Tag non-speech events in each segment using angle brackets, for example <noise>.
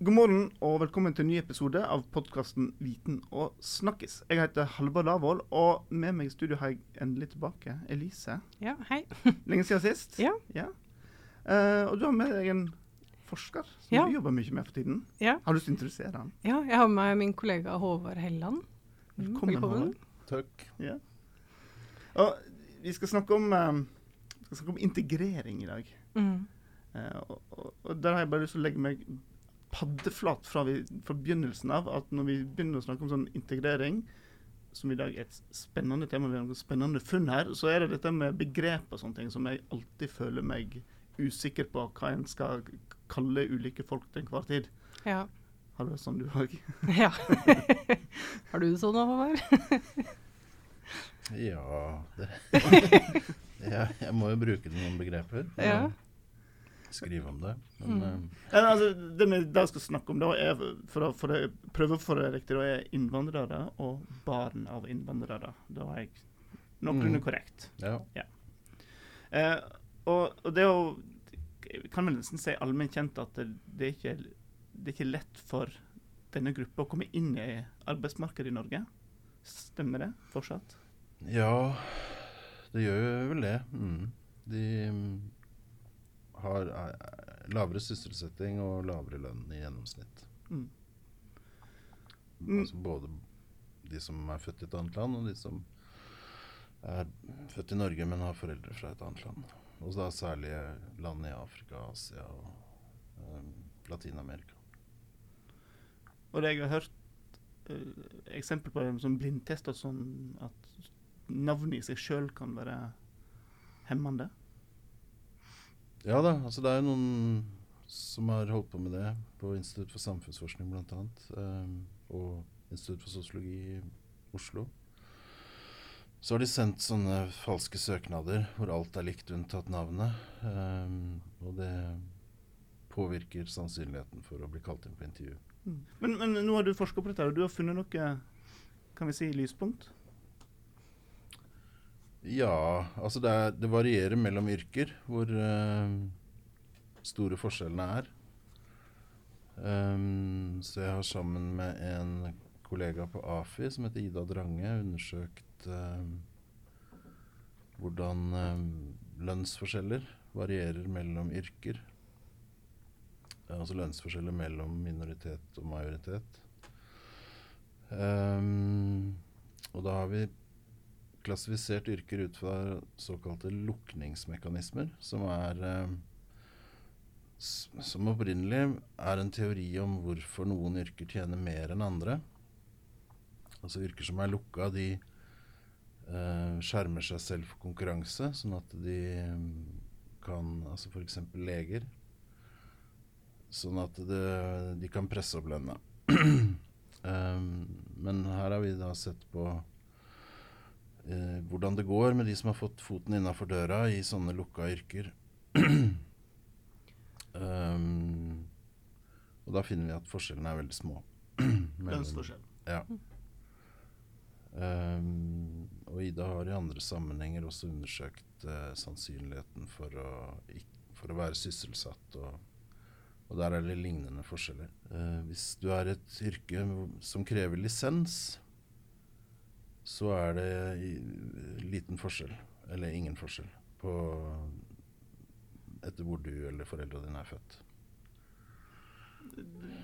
God morgen og velkommen til en ny episode av podkasten Viten og snakkis. Jeg heter Halvard Lavoll, og med meg i studio har jeg endelig tilbake Elise. Ja, hei. <laughs> Lenge siden sist. Ja. Eh, og du har med deg en forsker som Ja. du jobber mye med for tiden. Ja. Har du lyst til å introdusere han? ja, jeg har med meg min kollega Håvard Helland. Velkommen, Velkommen, Håvard. Takk. Ja. Og vi skal snakke om, uh, skal snakke om integrering i dag. Mm. Eh, og, og, og der har jeg bare lyst til å legge meg paddeflat fra, vi, fra begynnelsen av. At når vi begynner å snakke om sånn integrering, som i dag er et spennende tema, vi har noen spennende funn her, så er det dette med begrep og sånne ting som jeg alltid føler meg usikker på hva en skal kalle ulike folk til enhver tid. Ja. Har du det sånn du òg? <laughs> ja. <laughs> har du det sånn, Håvard? Ja det. <laughs> ja, Jeg må jo bruke noen begreper. Ja. Skrive om det. Mm. Men Ja, altså, det vi da skal snakke om, da er for å, for å prøve å få det riktig, da er innvandrere og barn av innvandrere. Da er jeg noenlunde Mm. korrekt. Ja. ja. Eh, og, og det er jo kan vel nesten si allment kjent at det, det, er ikke, det er ikke lett for denne gruppa å komme inn i arbeidsmarkedet i Norge. Stemmer det fortsatt? ja, det gjør jo vel det. Mm. De har eh, lavere sysselsetting og lavere lønn i gjennomsnitt. Mm. Mm. Altså både de som er født i et annet land, og de som er født i Norge, men har foreldre fra et annet land. Og da særlig land i Afrika, Asia og um, Latin-Amerika. Og det jeg har hørt eh, eksempel på det som blindtester, sånn, at navnet i seg sjøl kan være hemmende. Ja da, altså det er jo noen som har holdt på med det på Institutt for samfunnsforskning bl.a. Um, og Institutt for sosiologi i Oslo. Så har de sendt sånne falske søknader hvor alt er likt unntatt navnet. Um, og det påvirker sannsynligheten for å bli kalt inn på intervju. Men, men nå har du forska på dette, og du har funnet noe kan vi si, lyspunkt? Ja, altså det, er, det varierer mellom yrker hvor uh, store forskjellene er. Um, så jeg har sammen med en kollega på AFI som heter Ida Drange undersøkt uh, hvordan uh, lønnsforskjeller varierer mellom yrker. Altså lønnsforskjeller mellom minoritet og majoritet. Um, og da har vi klassifisert yrker ut fra såkalte lukningsmekanismer, som er eh, Som opprinnelig er en teori om hvorfor noen yrker tjener mer enn andre. Altså yrker som er lukka, de eh, skjermer seg selv for konkurranse, sånn at de mm, kan Altså f.eks. leger. Sånn at det, de kan presse opp lønna. Um, <clears throat> men her har vi da sett på eh, hvordan det går med de som har fått foten innafor døra i sånne lukka yrker. um, <clears throat> og da finner vi at forskjellene er veldig små. <clears throat> Lønnsforskjell. Ja. Um, og Ida har i andre sammenhenger også undersøkt eh, sannsynligheten for å, for å være sysselsatt. Og, og der er det lignende forskjeller. Eh, hvis du er et yrke som krever lisens, så er det liten forskjell, eller ingen forskjell, på etter hvor du eller foreldrene dine er født.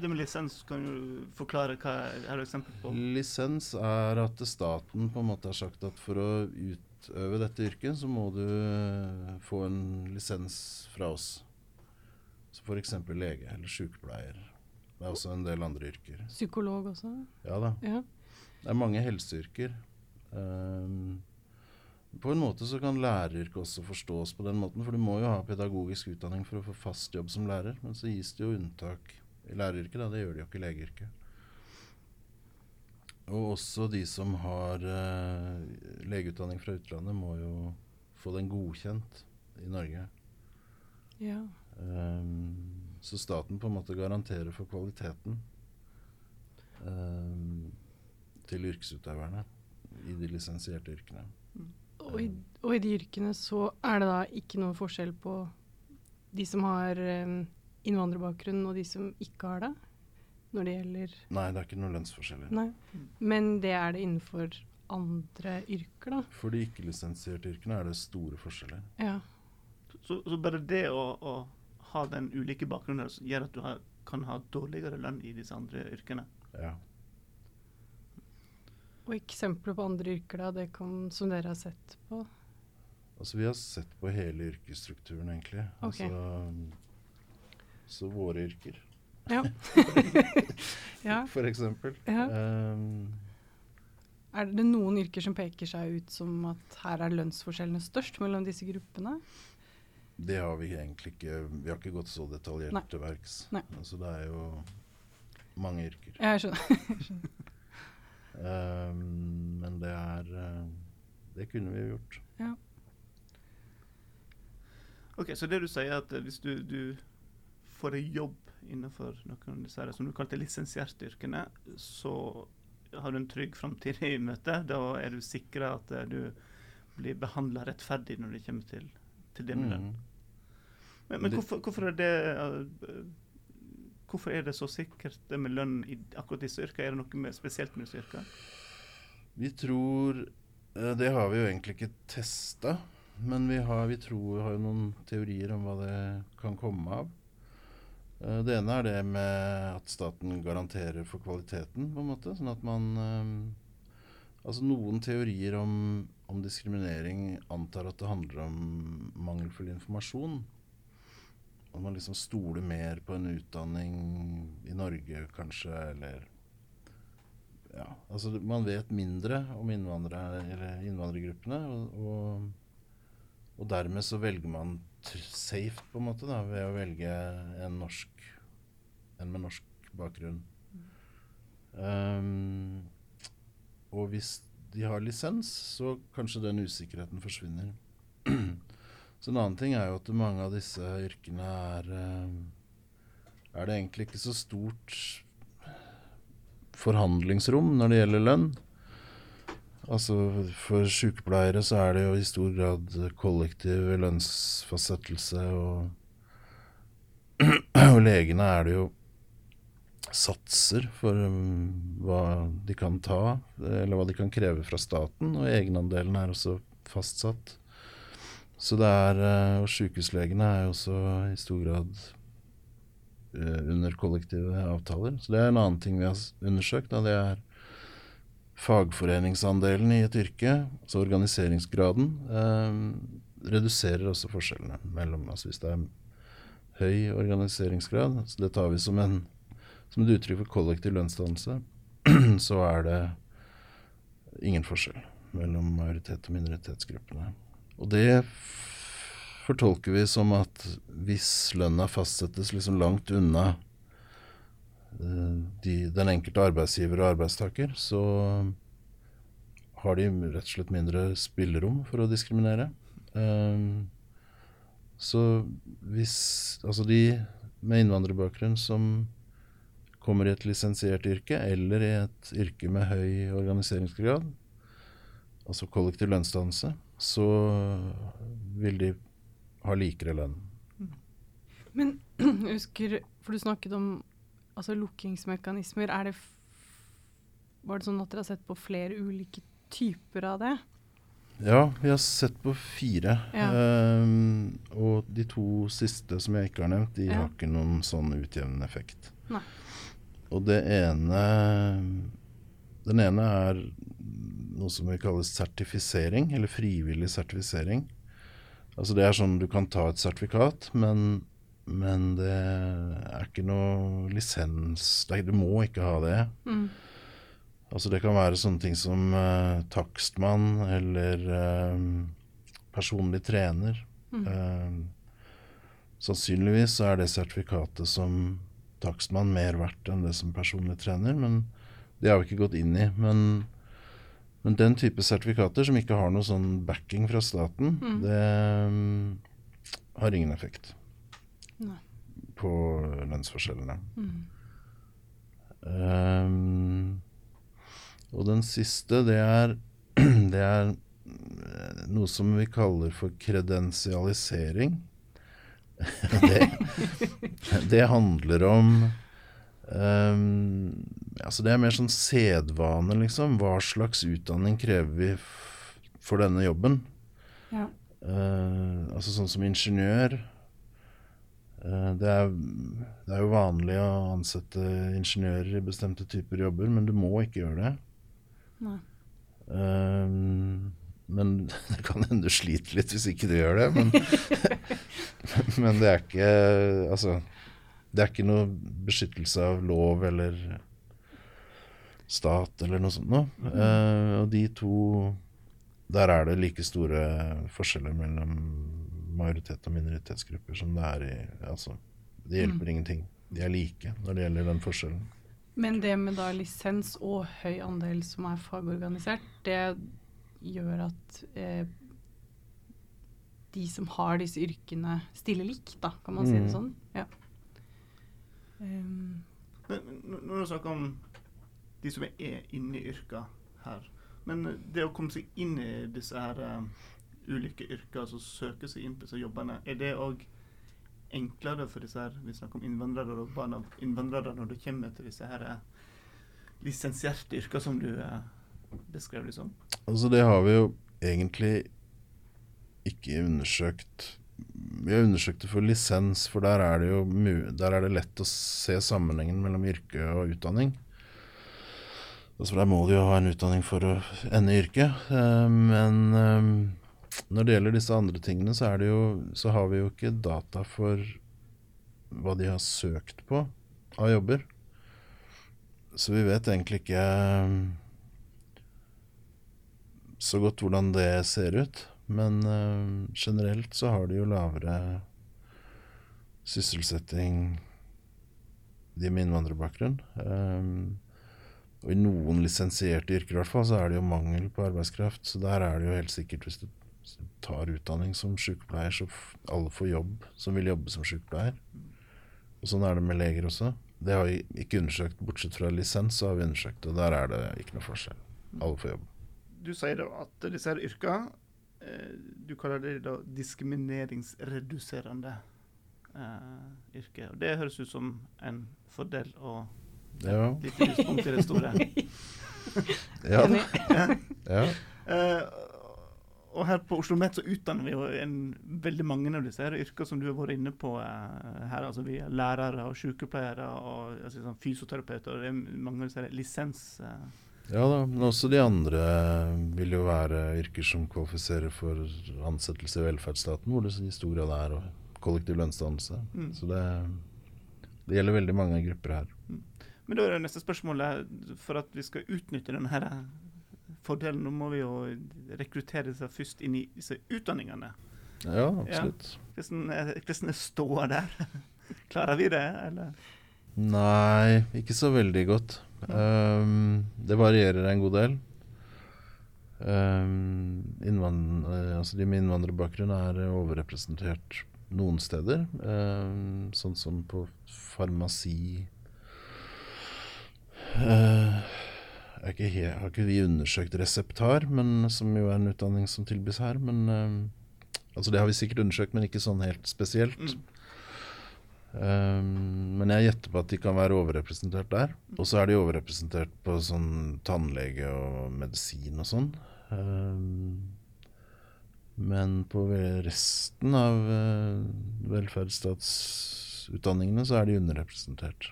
Det med lisens, kan du forklare hva er du eksempel på? Lisens er at staten på en måte har sagt at for å utøve dette yrket, så må du eh, få en lisens fra oss. Så f.eks. lege eller sykepleier. Det er også en del andre yrker. Psykolog også? Ja da. Ja. Det er mange helseyrker. Ehm, på en måte så kan læreryrket også forstås på den måten, for du må jo ha pedagogisk utdanning for å få fast jobb som lærer. Men så gis det jo unntak i læreryrket, da. Det gjør de jo ikke i legeyrket. Og også de som har uh, legeutdanning fra utlandet, må jo få den godkjent i Norge. ja. Um, så staten på en måte garanterer for kvaliteten um, til yrkesutøverne i de lisensierte yrkene. Og i, og i de yrkene så er det da ikke noen forskjell på de som har um, innvandrerbakgrunn og de som ikke har det? når det gjelder Nei, det er ikke noen lønnsforskjeller. Nei. Men det er det innenfor andre yrker, da. For de ikke-lisensierte yrkene er det store forskjeller. Ja. Så, så bare det å, å ha den ulike bakgrunnen gjør at du har, kan ha dårligere lønn i disse andre yrkene. Ja. Og eksempler på andre yrker da, det kan, som dere har sett på? Altså vi har sett på hele yrkesstrukturen, egentlig. Okay. Altså, så våre yrker, Ja. <laughs> ja. for eksempel. Ja. Um, Er det noen yrker som peker seg ut som at her er lønnsforskjellene størst mellom disse gruppene? det har vi egentlig ikke Vi har ikke gått så detaljert Nei. til verks. Nei. Altså det er jo mange yrker. Ja, jeg skjønner. <laughs> Ehm, men det er eh, Det kunne vi gjort. ja. Ok, Så det du sier, er at eh, hvis du, du får en jobb innenfor noen av disse her, som du kalte lisensierte så har du en trygg framtid i møte. Da er du sikra at eh, du blir behandla rettferdig når det kommer til, til det med lønn. Mm. Men, men hvorfor, hvorfor er det Hvorfor er det så sikkert med lønn i akkurat disse yrkene? Er det noe med, spesielt med disse yrkene? Vi tror eh, Det har vi jo egentlig ikke testa. Men vi har, vi tror, vi har noen teorier om hva det kan komme av. Eh, Det ene er det med at staten garanterer for kvaliteten, på en måte. Sånn at man eh, Altså noen teorier om, om diskriminering antar at det handler om mangelfull informasjon. At man liksom stoler mer på en utdanning i Norge, kanskje, eller ja, altså Man vet mindre om innvandrergruppene, og, og, og dermed så velger man safe, på en måte, da, ved å velge en norsk En med norsk bakgrunn. Um, og hvis de har lisens, så kanskje den usikkerheten forsvinner. Så en annen ting er jo at mange av disse yrkene er um, Er det egentlig ikke så stort forhandlingsrom når det gjelder lønn. Altså For sykepleiere så er det jo i stor grad kollektiv lønnsfastsettelse, og, <clears throat> og legene er det jo satser for um, hva de kan ta, eller hva de kan kreve fra staten, og egenandelen er også fastsatt. Så det er, eh, Og sykehuslegene er jo også i stor grad eh, under kollektive avtaler. Så det er en annen ting vi har undersøkt. Det er fagforeningsandelen i et yrke, altså organiseringsgraden, eh, reduserer også forskjellene mellom altså Hvis det er høy organiseringsgrad, så det tar vi som, en, som et uttrykk for kollektiv lønnsdannelse, <clears throat> så er det ingen forskjell mellom majoritet- og minoritetsgruppene. Og det fortolker vi som at hvis lønna fastsettes liksom langt unna eh, de, den enkelte arbeidsgiver og arbeidstaker, så har de rett og slett mindre spillerom for å diskriminere. Um, så hvis Altså de med innvandrerbakgrunn som kommer i et lisensiert yrke, eller i et yrke med høy organiseringsgrad, altså kollektiv lønnsdannelse, så vil de ha likere lønn. Men jeg <clears throat> husker, for du snakket om altså lukkingsmekanismer. Er det Var det sånn at dere har sett på flere ulike typer av det? Ja, vi har sett på fire. Ja. Um, og de to siste som jeg ikke har nevnt, de Ja. har ikke noen sånn utjevnende effekt. Nei. Og det ene Den ene er noe som vi kaller sertifisering, eller frivillig sertifisering. Altså det er sånn du kan ta et sertifikat, men, men det er ikke noe lisens er- Du må ikke ha det. Mm. Altså det kan være sånne ting som uh, takstmann eller uh, personlig trener. Mm. Uh, sannsynligvis så er det sertifikatet som takstmann mer verdt enn det som personlig trener, men det har vi ikke gått inn i. Men, men den type sertifikater som ikke har noe sånn backing fra staten, Mm. det um, har ingen effekt Nei. på lønnsforskjellene. Mm. Um, og den siste, det er, <clears throat> det er eh, noe som vi kaller for kredensialisering. <laughs> det, <laughs> det handler om Um, altså det er mer sånn sedvane, liksom. Hva slags utdanning krever vi for denne jobben? Ja. Uh, altså sånn som ingeniør. Uh, det, er, det, er, jo vanlig å ansette ingeniører i bestemte typer jobber, men du må ikke gjøre det. Nei. Um, men <laughs> det kan hende du sliter litt hvis ikke du gjør det. Men, <laughs> <laughs> men det er ikke Altså, det er ikke noe beskyttelse av lov eller stat eller noe sånt noe. Uh, og de to Der er det like store forskjeller mellom majoritet og minoritetsgrupper som det er i Altså, det hjelper mm. ingenting. De er like når det gjelder den forskjellen. Men det med da lisens og høy andel som er fagorganisert, det gjør at eh, de som har disse yrkene, stiller likt, da, kan man mm. si det mm. sånn? Ja. Um. Når du snakker om de som er inne i yrka her, men det å komme seg inn i disse her um, ulike yrker, altså søke seg inn på disse jobbene, er det òg enklere for disse her, vi snakker om innvandrere og barn av innvandrere, når du kommer til disse her uh, lisensierte yrker som du uh, beskrev, liksom? Altså, det har vi jo egentlig ikke undersøkt vi har undersøkt det for lisens, for der er det jo der er det lett å se sammenhengen mellom yrke og utdanning. Altså Der må du jo ha en utdanning for å ende i yrket. Uh, men uh, når det gjelder disse andre tingene, så, jo, så, har vi jo ikke data for hva de har søkt på av jobber. Så vi vet egentlig ikke uh, så godt hvordan det ser ut. Men uh, generelt så har de jo lavere sysselsetting, de med innvandrerbakgrunn. Um, og i noen lisensierte yrker i hvert fall, så er det jo mangel på arbeidskraft. Så der er det jo helt sikkert, hvis du tar utdanning som sykepleier, så alle får jobb som vil jobbe som sykepleier. Og sånn er det med leger også. Det har vi ikke undersøkt, bortsett fra lisens, så har vi undersøkt, og der er det ikke noe forskjell. Alle får jobb. Du sier at disse yrkene Eh, du kaller det da diskrimineringsreduserende uh, yrke. Og det høres ut som en fordel og ja. et lite lyspunkt i det store. <laughs> ja. ja. Uh, <laughs> og her på Oslo Met så utdanner vi jo en, veldig mange av disse her yrker som du har vært inne på uh, her. altså Vi er lærere og sykepleiere og altså, sånn fysioterapeuter. og det er mange av disse lisens... Uh, ja da, men også de andre vil jo være yrker som kvalifiserer for ansettelse i velferdsstaten, hvor det i stor grad er kollektiv lønnsdannelse. Mm. Så det, det, gjelder veldig mange grupper her. Mm. Men da er det neste spørsmålet, for at vi skal utnytte denne her fordelen, nå må vi jo rekruttere seg først inn i disse utdanningene. Ja, absolutt. Ja. Hvordan, er, hvordan er ståa der? <laughs> Klarer vi det, eller? Nei, ikke så veldig godt. Um, det varierer en god del. Um, altså de med innvandrerbakgrunn er overrepresentert noen steder. Um, sånn som på farmasi uh, ikke jeg, Har ikke vi undersøkt reseptar, men, som jo er en utdanning som tilbys her. Men altså Det har vi sikkert undersøkt, men ikke sånn helt spesielt. Mm. Um, men jeg gjetter på at de kan være overrepresentert der. Og så er de overrepresentert på sånn tannlege og medisin og sånn. Um, men på resten av uh, velferdsstatsutdanningene så er de underrepresentert.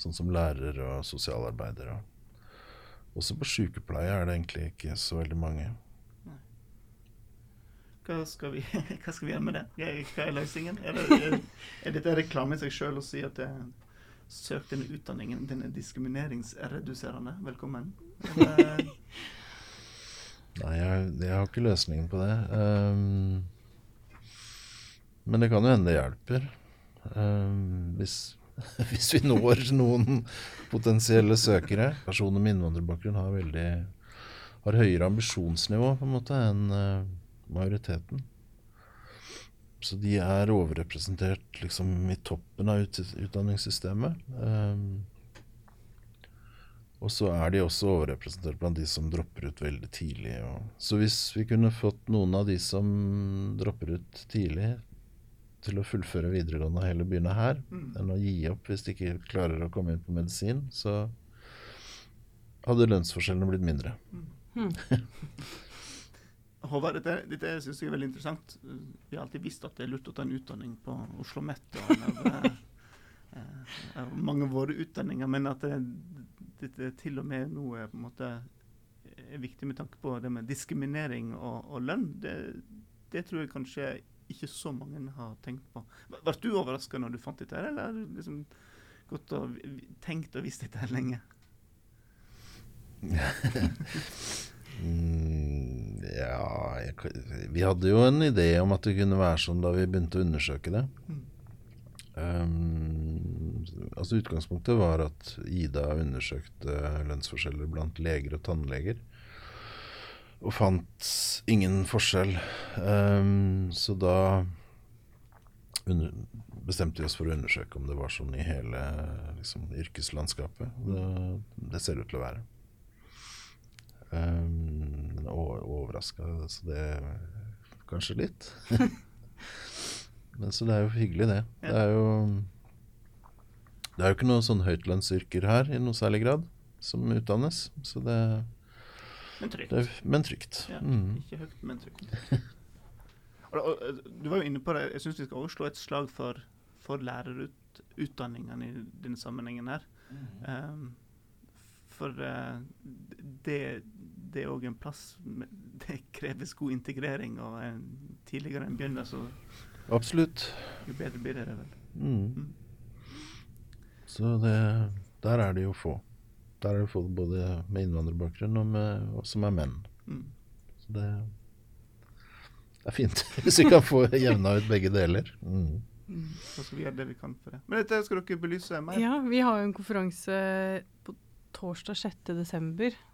Sånn som lærer og sosialarbeider. Også på sykepleie er det egentlig ikke så veldig mange. Hva skal, vi, <laughs> hva skal vi gjøre med det? Hva er løsningen? Er, det, <laughs> er dette reklame i seg sjøl å si at det, søk denne utdanningen, den er diskrimineringsreduserende? Velkommen. Eller? <laughs> Nei, jeg, jeg, har ikke løsningen på det. Um, men det kan jo hende det hjelper. Um, hvis, hvis, vi når noen potensielle søkere. Personer med innvandrerbakgrunn har veldig har høyere ambisjonsnivå på en måte enn uh, majoriteten. Så de er overrepresentert liksom i toppen av utdanningssystemet. Um, og så er de også overrepresentert blant de som dropper ut veldig tidlig. Og, så hvis vi kunne fått noen av de som dropper ut tidlig, til å fullføre videregående og heller begynne her, Mm. enn å gi opp hvis de ikke klarer å komme inn på medisin, så hadde lønnsforskjellene blitt mindre. Hmm. <laughs> Håvard, dette, dette synes jeg er veldig interessant. Vi har alltid visst at det er lurt å ta en utdanning på Oslo OsloMet. Eh, mange av våre utdanninger, men at det, dette til og med nå er, måte, er viktig med tanke på det med diskriminering og, og lønn, det, det tror jeg kanskje ikke så mange har tenkt på. Ble du overraska når du fant dette, her, eller har du liksom gått og tenkt og visst dette her lenge? <laughs> <laughs> Ja jeg, Vi hadde jo en idé om at det kunne være sånn da vi begynte å undersøke det. Mm. Um, altså Utgangspunktet var at Ida undersøkte lønnsforskjeller blant leger og tannleger. Og fant ingen forskjell. Um, så da under, bestemte vi oss for å undersøke om det var sånn i hele liksom, yrkeslandskapet. Det, det ser ut til å være. Um, og overraska så det kanskje litt. <laughs> Men så det er jo hyggelig, det. Det er jo Det er jo ikke noen sånn høytlønnsyrker her i noe særlig grad som utdannes. Så det, Men trygt. det er, Men trygt. Ja, Mm. Ikke høyt, men trygt. Du var jo inne på det. Jeg syns vi skal også slå et slag for, for lærerutdanningene i denne sammenhengen her. Um, for uh, det, det er òg en plass Det kreves god integrering, og en, tidligere en begynner, så Absolutt. jo bedre blir det vel. Mm. Mm. Så det, der er det jo få. Der er det folk både med innvandrerbakgrunn og, med, og som er menn. Mm. Så det, det er fint <laughs> hvis vi kan få jevna ut begge deler. Mm. Så skal vi gjøre det vi kan for det. Men dette skal dere belyse mer. Ja, vi har jo en konferanse på torsdag 6.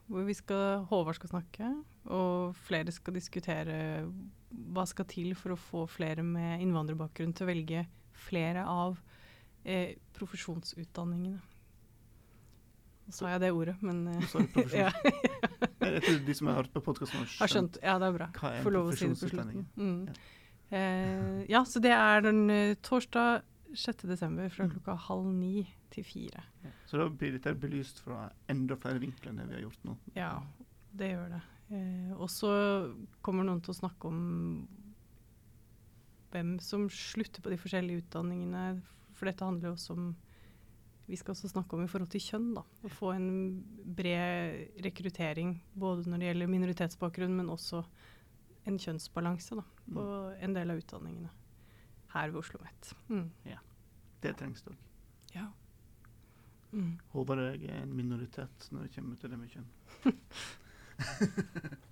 hvor vi skal, Håvard skal snakke, og flere skal diskutere hva skal til for å få flere med innvandrerbakgrunn til å velge flere av eh, profesjonsutdanningene. Nå sa jeg det ordet, men eh, <laughs> ja, <laughs> Jeg tror de som har hørt på podkasten, har skjønt. Ja, det er bra. hva er en profesjonsutdanning. Mm. Eh, ja, så det er den eh, torsdag 6. desember fra Mm. klokka halv ni til fire. Ja. Så da blir dette belyst fra enda flere vinkler enn det vi har gjort nå. Ja, det gjør det. Eh, og så kommer noen til å snakke om hvem som slutter på de forskjellige utdanningene. For dette handler jo også om Vi skal også snakke om i forhold til kjønn, da. Å få en bred rekruttering både når det gjelder minoritetsbakgrunn, men også en kjønnsbalanse da, på en del av utdanningene her ved Oslo OsloMet. Mm. Det trengs det òg. Ja. Mm. Håper jeg er en minoritet når det kommer til det med kjønn. <laughs>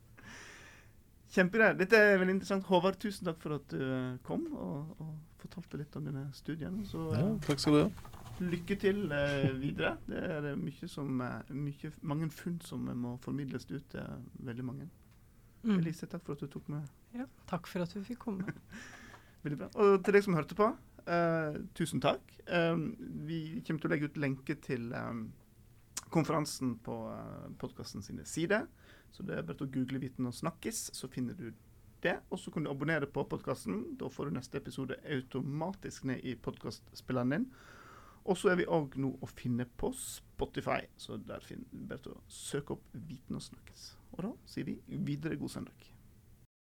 Kjempegreier. Dette er veldig interessant. Håvard, tusen takk for at du eh, kom og, og fortalte litt om dine studier. Så Ja, eh, takk skal du ha. lykke til uh, videre. Det er mye som, mye, mange funn som må formidles ut til veldig mange. Mm. Elise, takk for at du tok med. Ja, takk for at du fikk komme. <laughs> Veldig bra. Og til deg som hørte på, eh, tusen takk. Um, vi kommer til å legge ut lenke til um, konferansen på uh, podkasten sine sider. Så det er bare å google 'Viten og snakkis', så finner du det. Og så kan du abonnere på podkasten. Da får du neste episode automatisk ned i podkastspilleren din. Og så er vi òg nå å finne på Spotify, så der finner du bare å søke opp 'Viten og snakkis'. Og da sier vi videre god søndag.